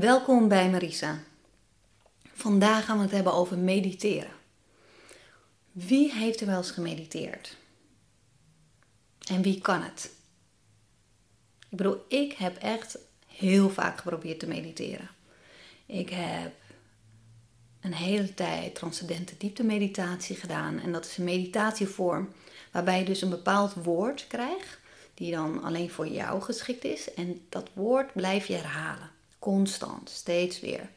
Welkom bij Marisa. Vandaag gaan we het hebben over mediteren. Wie heeft er wel eens gemediteerd? En wie kan het? Ik bedoel, ik heb echt heel vaak geprobeerd te mediteren. Ik heb een hele tijd transcendente diepte meditatie gedaan. En dat is een meditatievorm waarbij je dus een bepaald woord krijgt, die dan alleen voor jou geschikt is. En dat woord blijf je herhalen. Constant, steeds weer.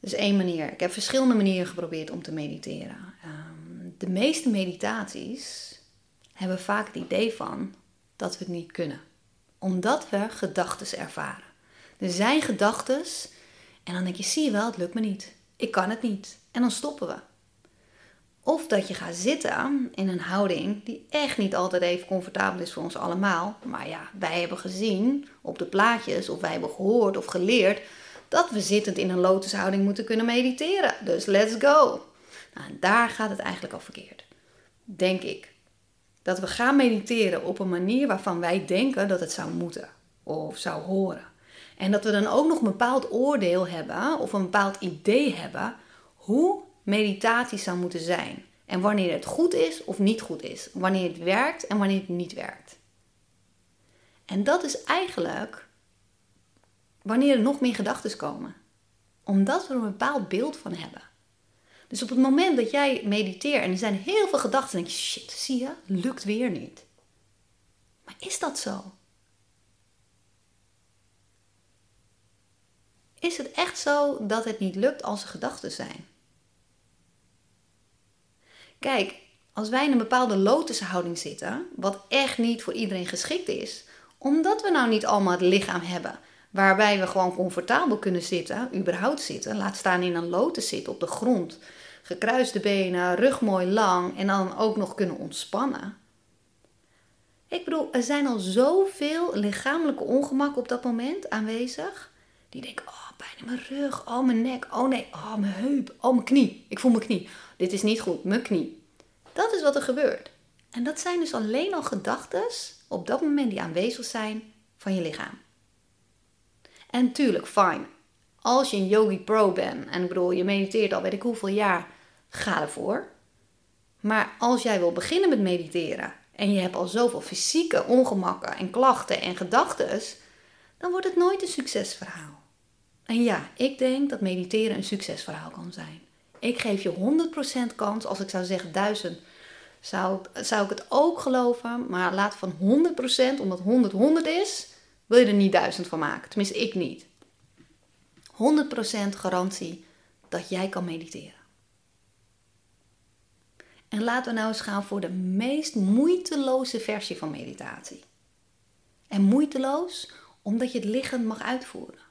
Dus één manier. Ik heb verschillende manieren geprobeerd om te mediteren. Ehm, de meeste meditaties hebben vaak het idee van dat we het niet kunnen. Omdat we gedachten ervaren. Er zijn gedachten en dan denk je, zie je wel, het lukt me niet. Ik kan het niet. En dan stoppen we. Of dat je gaat zitten in een houding die echt niet altijd even comfortabel is voor ons allemaal. Maar ja, wij hebben gezien op de plaatjes, of wij hebben gehoord of geleerd dat we zittend in een lotushouding moeten kunnen mediteren. Dus let's go. Nou, daar gaat het eigenlijk al verkeerd. Denk ik. Dat we gaan mediteren op een manier waarvan wij denken dat het zou moeten of zou horen. En dat we dan ook nog een bepaald oordeel hebben of een bepaald idee hebben hoe meditatie zou moeten zijn. En wanneer het goed is of niet goed is. Wanneer het werkt en wanneer het niet werkt. En dat is eigenlijk wanneer er nog meer gedachten komen. Omdat we er een bepaald beeld van hebben. Dus op het moment dat jij mediteert en er zijn heel veel gedachten, denk je, shit, zie je, lukt weer niet. Maar is dat zo? Is het echt zo dat het niet lukt als er gedachten zijn? Kijk, als wij in een bepaalde lotushouding zitten, wat echt niet voor iedereen geschikt is, omdat we nou niet allemaal het lichaam hebben waarbij we gewoon comfortabel kunnen zitten, überhaupt zitten, laat staan in een lotus zitten op de grond, gekruiste benen, rug mooi lang en dan ook nog kunnen ontspannen. Ik bedoel, er zijn al zoveel lichamelijke ongemak op dat moment aanwezig. Die denken, oh, pijn in mijn rug, oh, mijn nek, oh nee, oh, mijn heup, oh, mijn knie. Ik voel mijn knie. Dit is niet goed, mijn knie. Dat is wat er gebeurt. En dat zijn dus alleen al gedachten op dat moment die aanwezig zijn van je lichaam. En tuurlijk, fijn. Als je een yogi pro bent, en ik bedoel, je mediteert al weet ik hoeveel jaar, ga ervoor. Maar als jij wil beginnen met mediteren en je hebt al zoveel fysieke ongemakken en klachten en gedachten, dan wordt het nooit een succesverhaal. En ja, ik denk dat mediteren een succesverhaal kan zijn. Ik geef je 100% kans, als ik zou zeggen 1000, zou, zou ik het ook geloven. Maar laat van 100%, omdat 100 100 is, wil je er niet 1000 van maken. Tenminste, ik niet. 100% garantie dat jij kan mediteren. En laten we nou eens gaan voor de meest moeiteloze versie van meditatie. En moeiteloos omdat je het liggend mag uitvoeren.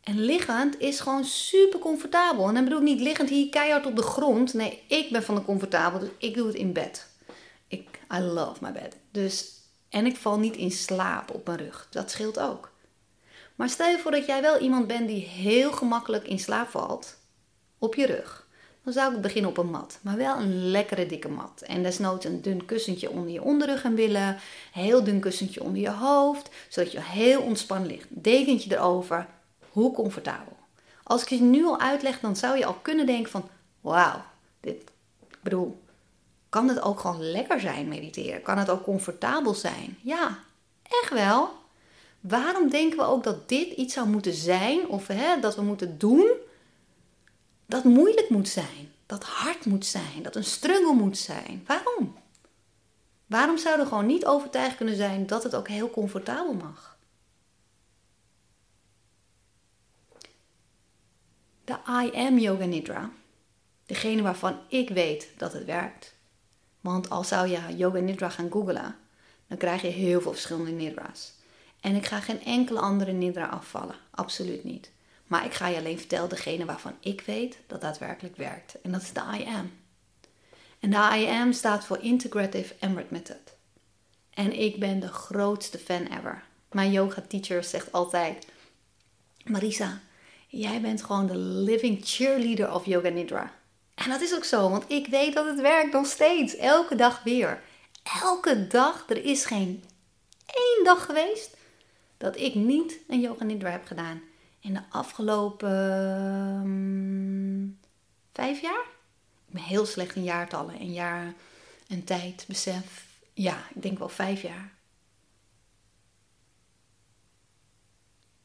En liggend is gewoon super comfortabel. En dan bedoel ik niet liggend hier keihard op de grond. Nee, ik ben van de comfortabel, dus ik doe het in bed. Ik, I love my bed. Dus, en ik val niet in slaap op mijn rug. Dat scheelt ook. Maar stel je voor dat jij wel iemand bent die heel gemakkelijk in slaap valt op je rug. Dan zou ik beginnen op een mat, maar wel een lekkere dikke mat. En desnoods een dun kussentje onder je onderrug en billen, heel dun kussentje onder je hoofd, zodat je heel ontspannen ligt. Dekentje erover, hoe comfortabel. Als ik je nu al uitleg, dan zou je al kunnen denken van, wauw, dit, ik bedoel, kan het ook gewoon lekker zijn mediteren? Kan het ook comfortabel zijn? Ja, echt wel. Waarom denken we ook dat dit iets zou moeten zijn, of hè, dat we moeten doen, dat moeilijk moet zijn, dat hard moet zijn, dat een struggle moet zijn? Waarom? Waarom zouden we gewoon niet overtuigd kunnen zijn dat het ook heel comfortabel mag? De I Am Yoga Nidra. Degene waarvan ik weet dat het werkt. Want al zou je Yoga Nidra gaan googlen, dan krijg je heel veel verschillende Nidra's. En ik ga geen enkele andere Nidra afvallen. Absoluut niet. Maar ik ga je alleen vertellen degene waarvan ik weet dat daadwerkelijk werkt. En dat is de I Am. En de I Am staat voor Integrative Emirate Method. En ik ben de grootste fan ever. Mijn yoga teacher zegt altijd: Marisa, Jij bent gewoon de living cheerleader of Yoga Nidra. En dat is ook zo, want ik weet dat het werkt nog steeds. Elke dag weer. Elke dag. Er is geen één dag geweest dat ik niet een yoga nidra heb gedaan in de afgelopen um, vijf jaar. Ik ben heel slecht in jaartallen en jaar en tijd, besef. Ja, ik denk wel vijf jaar.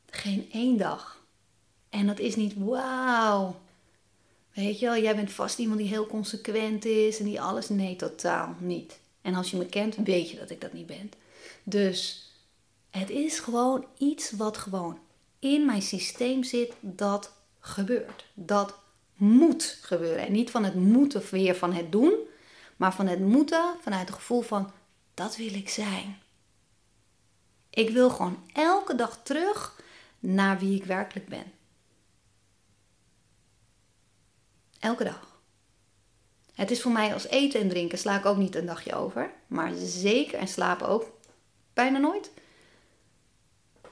Geen één dag. En dat is niet wauw. Weet je wel, jij bent vast iemand die heel consequent is en die alles. Nee, totaal niet. En als je me kent, weet je dat ik dat niet ben. Dus het is gewoon iets wat gewoon in mijn systeem zit dat gebeurt. Dat moet gebeuren. En niet van het moeten weer van het doen, maar van het moeten vanuit het gevoel van dat wil ik zijn. Ik wil gewoon elke dag terug naar wie ik werkelijk ben. Elke dag. Het is voor mij als eten en drinken sla ik ook niet een dagje over. Maar zeker en slapen ook bijna nooit.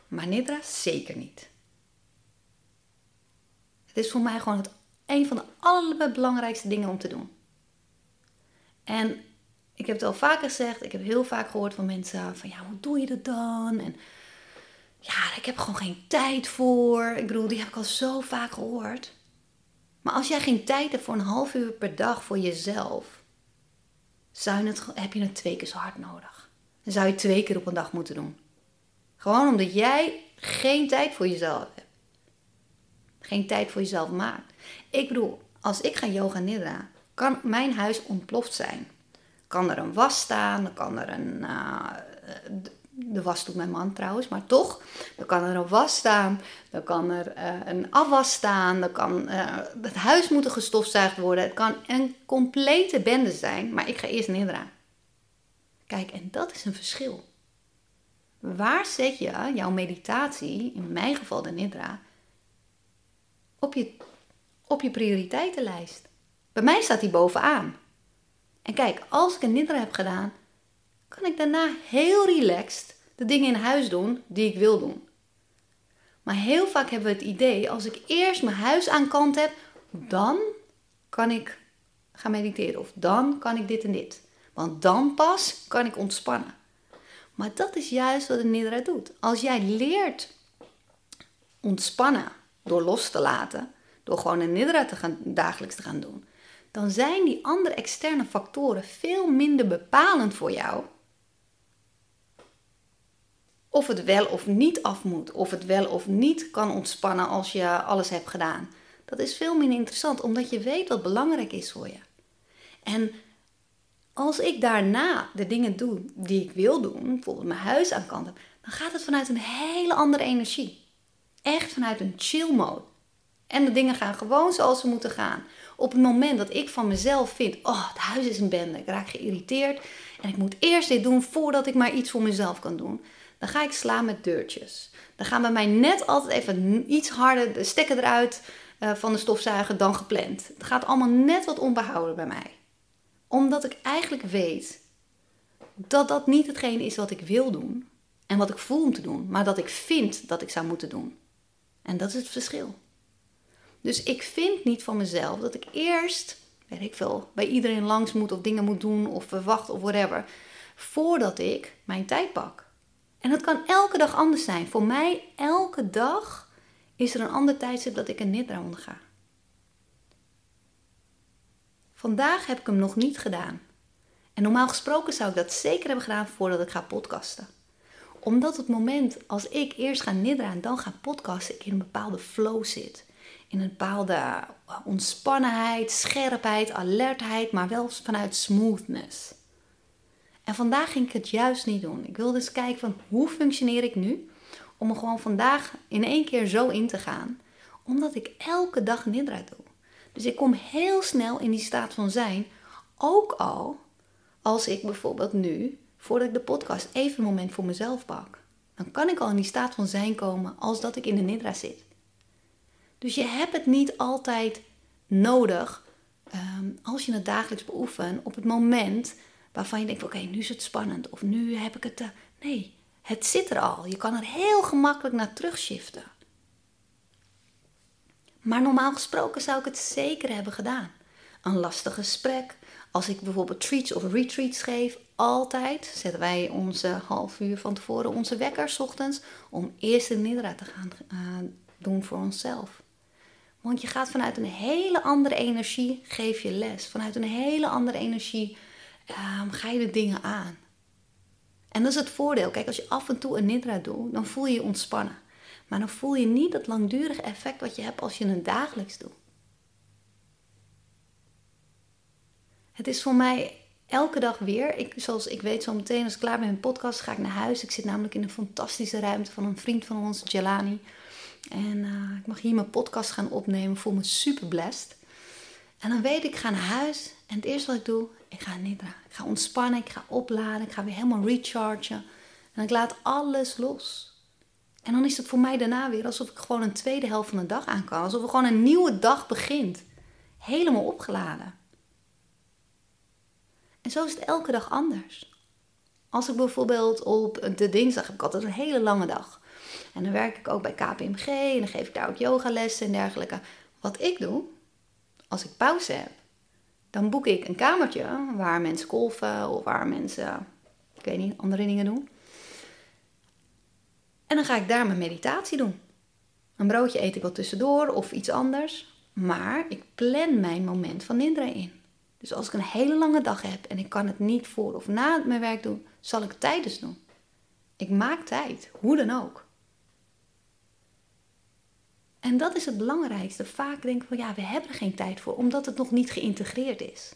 Maar nidra zeker niet. Het is voor mij gewoon het, een van de allerbelangrijkste dingen om te doen. En ik heb het al vaker gezegd. Ik heb heel vaak gehoord van mensen van ja, hoe doe je dat dan? En ja, ik heb gewoon geen tijd voor. Ik bedoel, die heb ik al zo vaak gehoord. Maar als jij geen tijd hebt voor een half uur per dag voor jezelf, zou je het, heb je het twee keer zo hard nodig. Dan zou je twee keer op een dag moeten doen. Gewoon omdat jij geen tijd voor jezelf hebt. Geen tijd voor jezelf maakt. Ik bedoel, als ik ga yoga nidra, kan mijn huis ontploft zijn. Kan er een was staan, kan er een. Uh, de was doet mijn man trouwens, maar toch. Dan kan er een was staan, dan kan er uh, een afwas staan, dan kan uh, het huis moeten gestofzuigd worden. Het kan een complete bende zijn, maar ik ga eerst nidra. Kijk, en dat is een verschil. Waar zet je jouw meditatie, in mijn geval de nidra, op je, op je prioriteitenlijst? Bij mij staat die bovenaan. En kijk, als ik een nidra heb gedaan, kan ik daarna heel relaxed de dingen in huis doen die ik wil doen. Maar heel vaak hebben we het idee, als ik eerst mijn huis aan kant heb, dan kan ik gaan mediteren. Of dan kan ik dit en dit. Want dan pas kan ik ontspannen. Maar dat is juist wat de Nidra doet. Als jij leert ontspannen door los te laten, door gewoon een Nidra te gaan, dagelijks te gaan doen, dan zijn die andere externe factoren veel minder bepalend voor jou. Of het wel of niet af moet, of het wel of niet kan ontspannen als je alles hebt gedaan. Dat is veel minder interessant, omdat je weet wat belangrijk is voor je. En als ik daarna de dingen doe die ik wil doen, bijvoorbeeld mijn huis aan kant dan gaat het vanuit een hele andere energie. Echt vanuit een chill mode. En de dingen gaan gewoon zoals ze moeten gaan. Op het moment dat ik van mezelf vind, oh, het huis is een bende, ik raak geïrriteerd en ik moet eerst dit doen voordat ik maar iets voor mezelf kan doen, dan ga ik slaan met deurtjes. Dan gaan bij mij net altijd even iets harder de stekker eruit uh, van de stofzuiger dan gepland. Het gaat allemaal net wat onbehouden bij mij omdat ik eigenlijk weet dat dat niet hetgeen is wat ik wil doen en wat ik voel om te doen, maar dat ik vind dat ik zou moeten doen. En dat is het verschil. Dus ik vind niet van mezelf dat ik eerst, weet ik veel, bij iedereen langs moet of dingen moet doen of verwacht of whatever, voordat ik mijn tijd pak. En dat kan elke dag anders zijn. Voor mij, elke dag is er een ander tijdstip dat ik een nidra onderga. Vandaag heb ik hem nog niet gedaan. En normaal gesproken zou ik dat zeker hebben gedaan voordat ik ga podcasten. Omdat het moment als ik eerst ga nidra en dan ga podcasten, ik in een bepaalde flow zit. In een bepaalde eh, ontspannenheid, scherpheid, alertheid, maar wel vanuit smoothness. En vandaag ging ik het juist niet doen. Ik wilde eens kijken van hoe functioneer ik nu? Om er gewoon vandaag in één keer zo in te gaan. Omdat ik elke dag nidra doe. Dus ik kom heel snel in die staat van zijn. Ook al als ik bijvoorbeeld nu, voordat ik de podcast even een moment voor mezelf pak. Dan kan ik al in die staat van zijn komen als dat ik in de nidra zit. Dus je hebt het niet altijd nodig ehm, als je het dagelijks beoefent op het moment waarvan je denkt: oké, nu is het spannend of nu heb ik het. Uh, nee, het zit er al. Je kan er heel gemakkelijk naar terugshiften. Maar normaal gesproken zou ik het zeker hebben gedaan. Een lastig gesprek, Als ik bijvoorbeeld treats of retreats geef, altijd zetten wij onze half uur van tevoren onze wekker ochtends om eerst de nidra te gaan uh, doen voor onszelf. Want je gaat vanuit een hele andere energie geef je les. Vanuit een hele andere energie um, ga je de dingen aan. En dat is het voordeel. Kijk, als je af en toe een nidra doet, dan voel je je ontspannen. Maar dan voel je niet het langdurige effect wat je hebt als je het dagelijks doet. Het is voor mij elke dag weer. Ik, zoals ik weet zo meteen als ik klaar ben met mijn podcast ga ik naar huis. Ik zit namelijk in een fantastische ruimte van een vriend van ons, Jelani. En uh, ik mag hier mijn podcast gaan opnemen. Ik voel me super blessed. En dan weet ik, ik ga naar huis. En het eerste wat ik doe, ik ga nidra. Ik ga ontspannen, ik ga opladen, ik ga weer helemaal rechargen. En ik laat alles los. En dan is het voor mij daarna weer alsof ik gewoon een tweede helft van de dag aan kan. Alsof er gewoon een nieuwe dag begint. Helemaal opgeladen. En zo is het elke dag anders. Als ik bijvoorbeeld op de dinsdag heb ik altijd een hele lange dag. En dan werk ik ook bij KPMG en dan geef ik daar ook yogalessen en dergelijke. Wat ik doe, als ik pauze heb, dan boek ik een kamertje waar mensen golven of waar mensen, ik weet niet, andere dingen doen. En dan ga ik daar mijn meditatie doen. Een broodje eet ik wel tussendoor of iets anders. Maar ik plan mijn moment van nidra in. Dus als ik een hele lange dag heb en ik kan het niet voor of na mijn werk doen, zal ik het tijdens doen. Ik maak tijd, hoe dan ook. En dat is het belangrijkste. Vaak denken we, ja, we hebben er geen tijd voor, omdat het nog niet geïntegreerd is.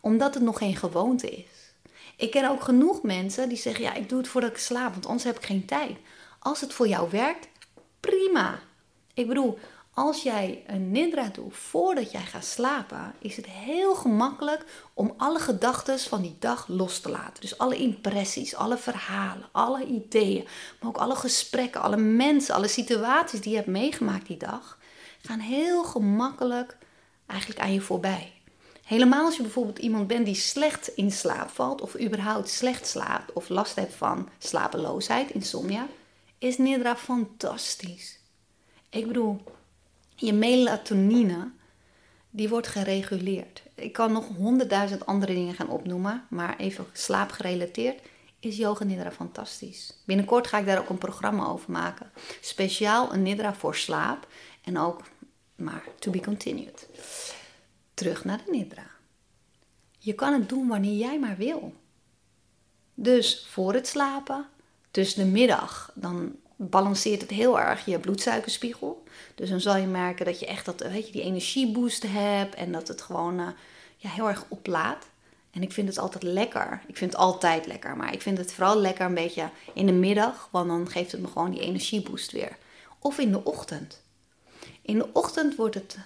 Omdat het nog geen gewoonte is. Ik ken ook genoeg mensen die zeggen, ja, ik doe het voordat ik slaap, want anders heb ik geen tijd. Als het voor jou werkt, prima. Ik bedoel, als jij een nidra doet voordat jij gaat slapen, is het heel gemakkelijk om alle gedachten van die dag los te laten. Dus alle impressies, alle verhalen, alle ideeën, maar ook alle gesprekken, alle mensen, alle situaties die je hebt meegemaakt die dag, gaan heel gemakkelijk eigenlijk aan je voorbij. Helemaal als je bijvoorbeeld iemand bent die slecht in slaap valt, of überhaupt slecht slaapt, of last hebt van slapeloosheid, insomnia, is Nidra fantastisch. Ik bedoel, je melatonine, die wordt gereguleerd. Ik kan nog honderdduizend andere dingen gaan opnoemen, maar even slaapgerelateerd is yoga nidra fantastisch. Binnenkort ga ik daar ook een programma over maken. Speciaal een nidra voor slaap en ook, maar to be continued. Terug naar de nidra. Je kan het doen wanneer jij maar wil. Dus voor het slapen, tussen de middag, dan balanceert het heel erg je bloedsuikerspiegel. Dus dan zal je merken dat je echt dat, weet je, die energieboost hebt en dat het gewoon uh, ja, heel erg oplaadt. En ik vind het altijd lekker. Ik vind het altijd lekker, maar ik vind het vooral lekker een beetje in de middag, want dan geeft het me gewoon die energieboost weer. Of in de ochtend. In de ochtend wordt het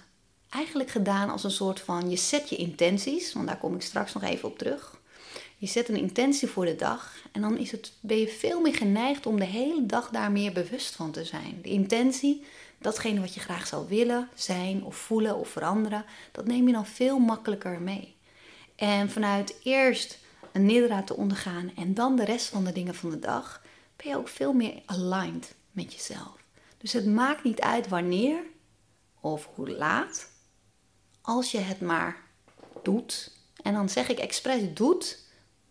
eigenlijk gedaan als een soort van je zet je intenties, want daar kom ik straks nog even op terug. Je zet een intentie voor de dag en dan is het, ben je veel meer geneigd om de hele dag daar meer bewust van te zijn. De intentie, datgene wat je graag zou willen zijn of voelen of veranderen, dat neem je dan veel makkelijker mee. En vanuit eerst een nidra te ondergaan en dan de rest van de dingen van de dag, ben je ook veel meer aligned met jezelf. Dus het maakt niet uit wanneer of hoe laat, als je het maar doet. En dan zeg ik expres doet,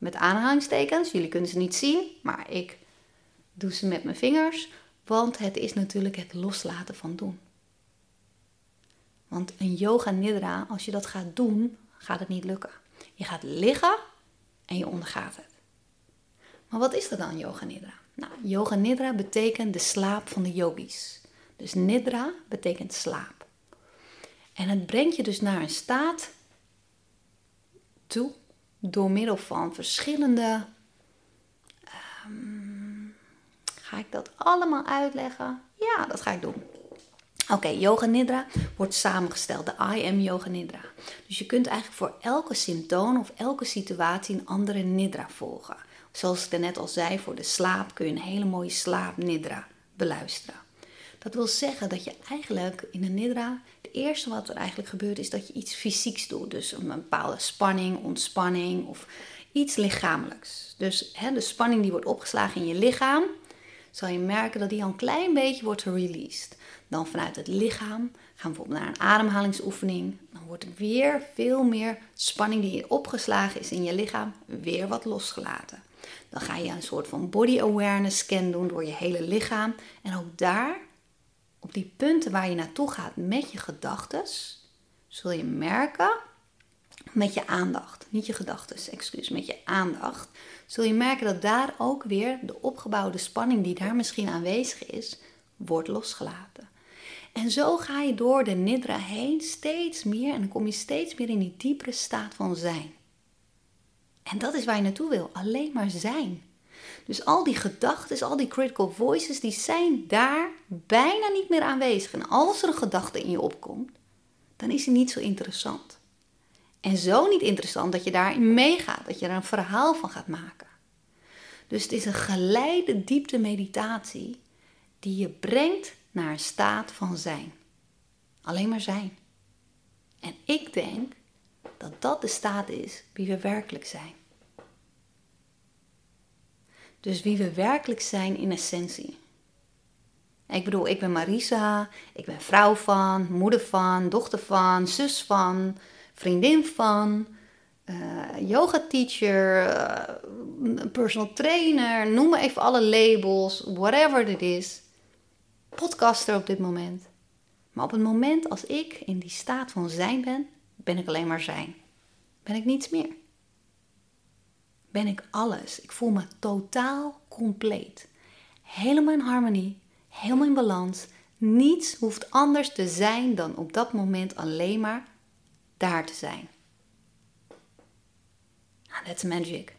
met aanhalingstekens. Jullie kunnen ze niet zien, maar ik doe ze met mijn vingers, want het is natuurlijk het loslaten van doen. Want een yoga nidra, als je dat gaat doen, gaat het niet lukken. Je gaat liggen en je ondergaat het. Maar wat is er dan yoga nidra? Nou, yoga nidra betekent de slaap van de yogis. Dus nidra betekent slaap. En het brengt je dus naar een staat toe door middel van verschillende. Um, ga ik dat allemaal uitleggen? Ja, dat ga ik doen. Oké, Yoga Nidra wordt samengesteld, de I Am Yoga Nidra. Dus je kunt eigenlijk voor elke symptoom of elke situatie een andere Nidra volgen. Zoals ik net al zei, voor de slaap kun je een hele mooie slaap Nidra beluisteren. Dat wil zeggen dat je eigenlijk in een Nidra eerste wat er eigenlijk gebeurt is dat je iets fysieks doet. Dus een bepaalde spanning, ontspanning of iets lichamelijks. Dus hè, de spanning die wordt opgeslagen in je lichaam zal je merken dat die al een klein beetje wordt released. Dan vanuit het lichaam gaan we bijvoorbeeld naar een ademhalingsoefening. Dan wordt er weer veel meer spanning die opgeslagen is in je lichaam weer wat losgelaten. Dan ga je een soort van body awareness scan doen door je hele lichaam. En ook daar, op die punten waar je naartoe gaat met je gedachten, zul je merken met je aandacht, niet je gedachten, excuus, met je aandacht, zul je merken dat daar ook weer de opgebouwde spanning die daar misschien aanwezig is, wordt losgelaten. En zo ga je door de nidra heen steeds meer en dan kom je steeds meer in die diepere staat van zijn. En dat is waar je naartoe wil, alleen maar zijn. Dus al die gedachten, al die critical voices, die zijn daar bijna niet meer aanwezig. En als er een gedachte in je opkomt, dan is die niet zo interessant. En zo niet interessant dat je daarin meegaat, dat je er een verhaal van gaat maken. Dus het is een geleide diepte meditatie die je brengt naar een staat van zijn. Alleen maar zijn. En ik denk dat dat de staat is wie we werkelijk zijn. Dus wie we werkelijk zijn in essentie. Ik bedoel, ik ben Marisa, ik ben vrouw van, moeder van, dochter van, zus van, vriendin van, uh, yoga teacher, uh, personal trainer, noem maar even alle labels, whatever it is. Podcaster op dit moment. Maar op het moment als ik in die staat van zijn ben, ben ik alleen maar zijn. Ben ik niets meer. Ben ik alles. Ik voel me totaal compleet. Helemaal in harmonie, helemaal in balans. Niets hoeft anders te zijn dan op dat moment alleen maar daar te zijn. Ah, that's magic.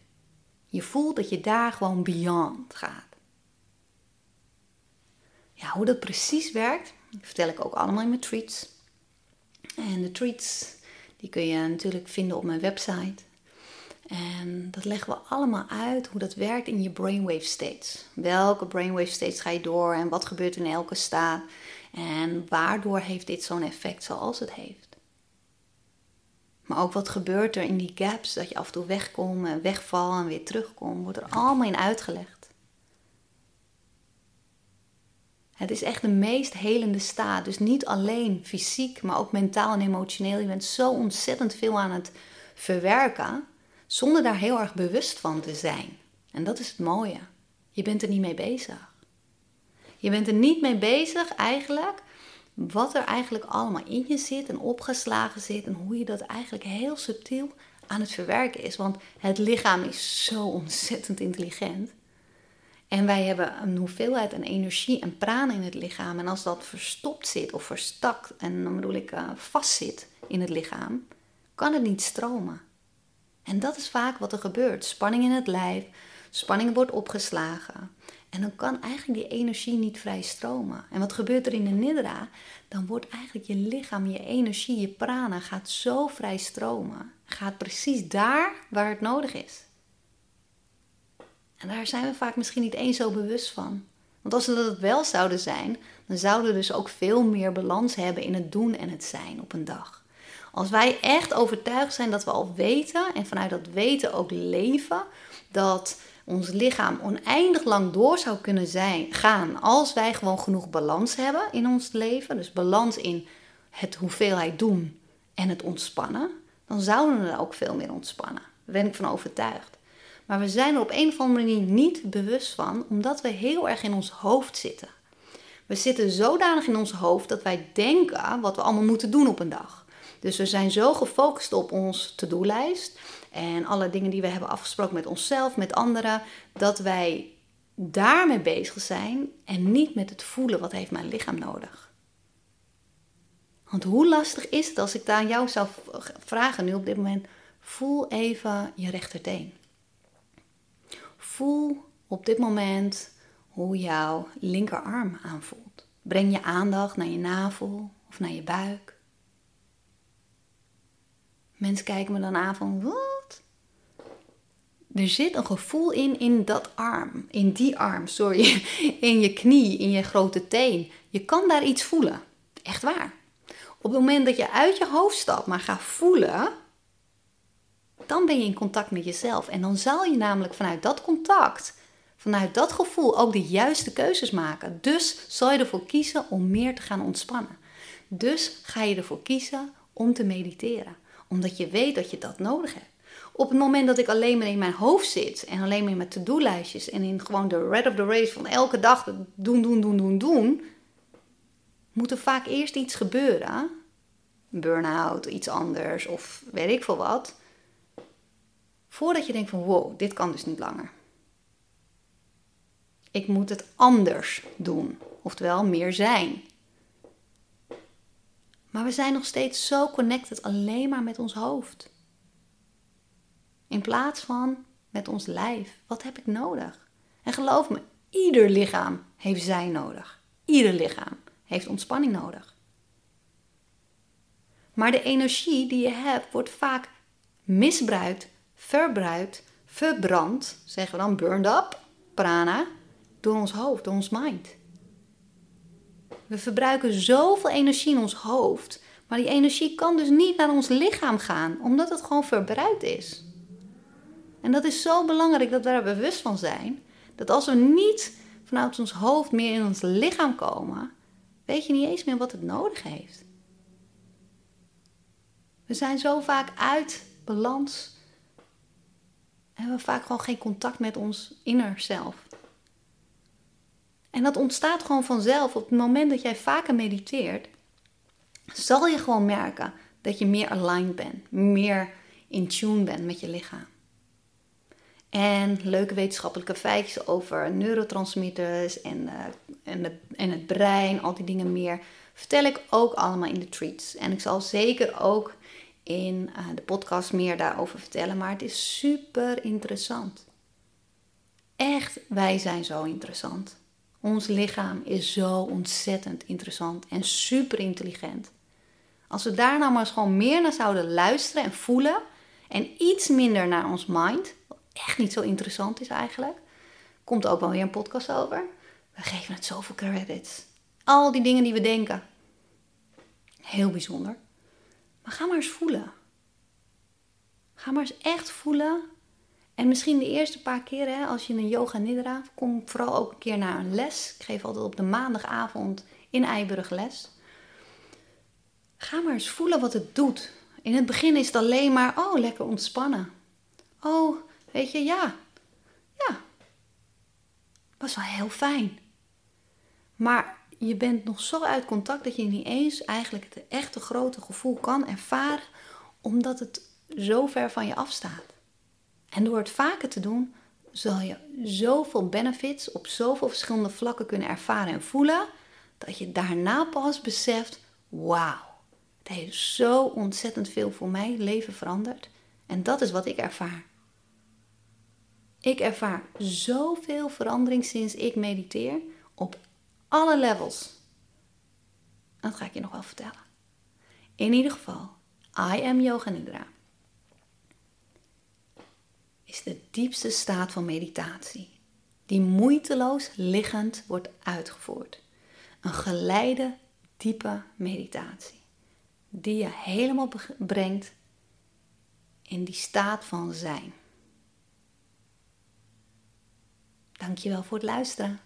Je voelt dat je daar gewoon beyond gaat. Ja, hoe dat precies werkt, vertel ik ook allemaal in mijn treats. En de treats, die kun je natuurlijk vinden op mijn website. En dat leggen we allemaal uit hoe dat werkt in je brainwave states. Welke brainwave states ga je door en wat gebeurt in elke staat. En waardoor heeft dit zo'n effect zoals het heeft. Maar ook wat gebeurt er in die gaps, dat je af en toe wegkomt en wegvalt en weer terugkomt, wordt er allemaal in uitgelegd. Het is echt de meest helende staat. Dus niet alleen fysiek, maar ook mentaal en emotioneel. Je bent zo ontzettend veel aan het verwerken, zonder daar heel erg bewust van te zijn. En dat is het mooie. Je bent er niet mee bezig. Je bent er niet mee bezig eigenlijk wat er eigenlijk allemaal in je zit en opgeslagen zit en hoe je dat eigenlijk heel subtiel aan het verwerken is. Want het lichaam is zo ontzettend intelligent. En wij hebben een hoeveelheid aan energie en prana in het lichaam. En als dat verstopt zit of verstakt, en dan bedoel ik uh, vastzit in het lichaam, kan het niet stromen. En dat is vaak wat er gebeurt. Spanning in het lijf, spanning wordt opgeslagen. En dan kan eigenlijk die energie niet vrij stromen. En wat gebeurt er in de nidra? Dan wordt eigenlijk je lichaam, je energie, je prana gaat zo vrij stromen. Gaat precies daar waar het nodig is. En daar zijn we vaak misschien niet eens zo bewust van. Want als we dat wel zouden zijn, dan zouden we dus ook veel meer balans hebben in het doen en het zijn op een dag. Als wij echt overtuigd zijn dat we al weten en vanuit dat weten ook leven, dat ons lichaam oneindig lang door zou kunnen zijn, gaan als wij gewoon genoeg balans hebben in ons leven. Dus balans in het hoeveelheid doen en het ontspannen. Dan zouden we ook veel meer ontspannen. Daar ben ik van overtuigd. Maar we zijn er op een of andere manier niet bewust van, omdat we heel erg in ons hoofd zitten. We zitten zodanig in ons hoofd dat wij denken wat we allemaal moeten doen op een dag. Dus we zijn zo gefocust op ons to-do-lijst en alle dingen die we hebben afgesproken met onszelf, met anderen, dat wij daarmee bezig zijn en niet met het voelen wat heeft mijn lichaam nodig. Want hoe lastig is het als ik daar aan jou zou vragen nu op dit moment, voel even je rechterteen. Voel op dit moment hoe jouw linkerarm aanvoelt. Breng je aandacht naar je navel of naar je buik. Mensen kijken me dan aan van, wat? Er zit een gevoel in, in dat arm, in die arm, sorry, in je knie, in je grote teen. Je kan daar iets voelen. Echt waar. Op het moment dat je uit je hoofd stapt, maar gaat voelen, dan ben je in contact met jezelf. En dan zal je namelijk vanuit dat contact vanuit dat gevoel ook de juiste keuzes maken. Dus zal je ervoor kiezen om meer te gaan ontspannen. Dus ga je ervoor kiezen om te mediteren, omdat je weet dat je dat nodig hebt. Op het moment dat ik alleen maar in mijn hoofd zit en alleen maar in mijn to-do-lijstjes en in gewoon de red of the race van elke dag doen, doen, doen, doen, doen, moet er vaak eerst iets gebeuren. Burn-out, iets anders of weet ik veel wat. Voordat je denkt van wow, dit kan dus niet langer. Ik moet het anders doen, oftewel meer zijn. Maar we zijn nog steeds zo connected alleen maar met ons hoofd. In plaats van met ons lijf. Wat heb ik nodig? En geloof me, ieder lichaam heeft zijn nodig. Ieder lichaam heeft ontspanning nodig. Maar de energie die je hebt wordt vaak misbruikt, verbruikt, verbrand, zeggen we dan burned up, prana, door ons hoofd, door ons mind. We verbruiken zoveel energie in ons hoofd, maar die energie kan dus niet naar ons lichaam gaan, omdat het gewoon verbruikt is. En dat is zo belangrijk dat we daar bewust van zijn, dat als we niet vanuit ons hoofd meer in ons lichaam komen, weet je niet eens meer wat het nodig heeft. We zijn zo vaak uit balans en hebben vaak gewoon geen contact met ons inner zelf. En dat ontstaat gewoon vanzelf. Op het moment dat jij vaker mediteert, zal je gewoon merken dat je meer aligned bent, meer in tune bent met je lichaam. En leuke wetenschappelijke feitjes over neurotransmitters en, uh, en, en het brein, al die dingen meer, vertel ik ook allemaal in de treats. En ik zal zeker ook in uh, de podcast meer daarover vertellen, maar het is super interessant. Echt, wij zijn zo interessant. Ons lichaam is zo ontzettend interessant en super intelligent. Als we daar nou maar eens gewoon meer naar zouden luisteren en voelen en iets minder naar ons mind, wat echt niet zo interessant is eigenlijk, komt ook wel weer een podcast over. We geven het zoveel credits. Al die dingen die we denken. Heel bijzonder. Maar ga maar eens voelen. Ga maar eens echt voelen en misschien de eerste paar keer, hè, als je een yoga nidra, kom vooral ook een keer naar een les. Ik geef altijd op de maandagavond in Eiburg les. Ga maar eens voelen wat het doet. In het begin is het alleen maar, oh, lekker ontspannen. Oh, weet je, ja. Ja. Was wel heel fijn. Maar je bent nog zo uit contact dat je niet eens eigenlijk het echte grote gevoel kan ervaren, omdat het zo ver van je afstaat. En door het vaker te doen, zal je zoveel benefits op zoveel verschillende vlakken kunnen ervaren en voelen, dat je daarna pas beseft: wauw, het heeft zo ontzettend veel voor mij leven veranderd. En dat is wat ik ervaar. Ik ervaar zoveel verandering sinds ik mediteer op alle levels. Dat ga ik je nog wel vertellen. In ieder geval, I am Yoga Nidra is de diepste staat van meditatie, die moeiteloos liggend wordt uitgevoerd. Een geleide, diepe meditatie, die je helemaal brengt in die staat van zijn. Dankjewel voor het luisteren.